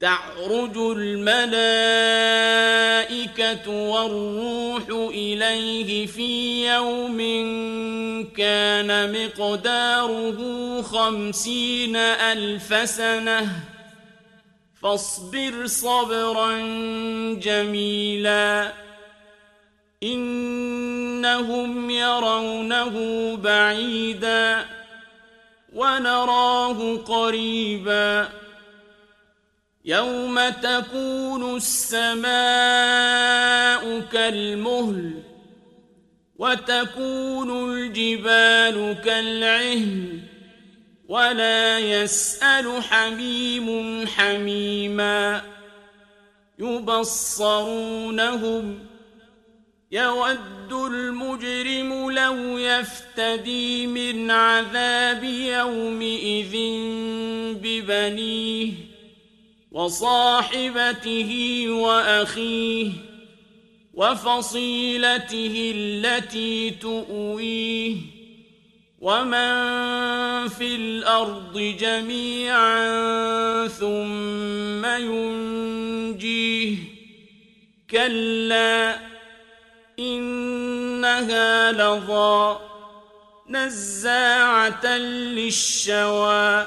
تعرج الملائكة والروح إليه في يوم كان مقداره خمسين ألف سنة. فاصبر صبرا جميلا. إنهم يرونه بعيدا ونراه قريبا. يوم تكون السماء كالمهل وتكون الجبال كالعهن ولا يسأل حميم حميما يبصرونهم يود المجرم لو يفتدي من عذاب يومئذ ببنيه وصاحبته وأخيه وفصيلته التي تؤويه ومن في الأرض جميعا ثم ينجيه كلا إنها لظى نزاعة للشوى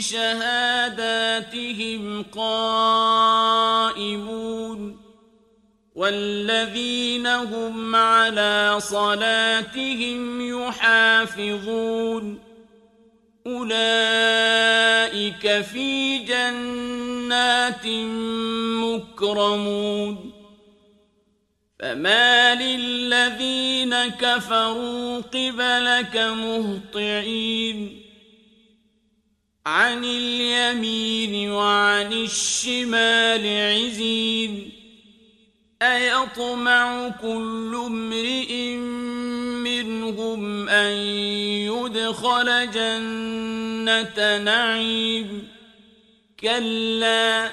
بشهاداتهم قائمون والذين هم على صلاتهم يحافظون أولئك في جنات مكرمون فما للذين كفروا قبلك مهطعين عن اليمين وعن الشمال عزين. أيطمع كل امرئ منهم أن يدخل جنة نعيم. كلا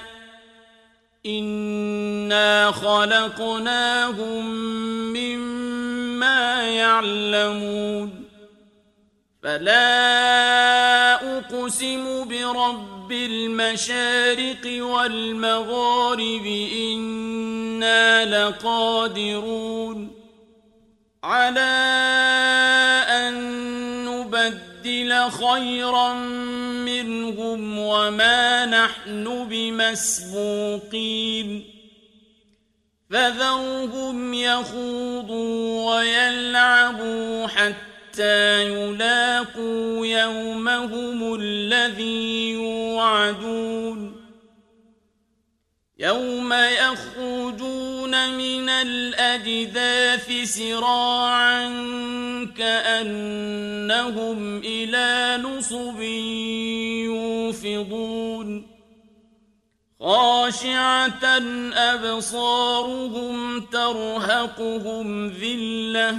إنا خلقناهم مما يعلمون. فلا أقسم برب المشارق والمغارب إنا لقادرون. على أن نبدل خيرا منهم وما نحن بمسبوقين. فذرهم يخوضوا ويلعبوا حتى يلاقوا يومهم الذي يوعدون يوم يخرجون من الأجداث سراعا كأنهم إلى نصب يوفضون خاشعة أبصارهم ترهقهم ذلة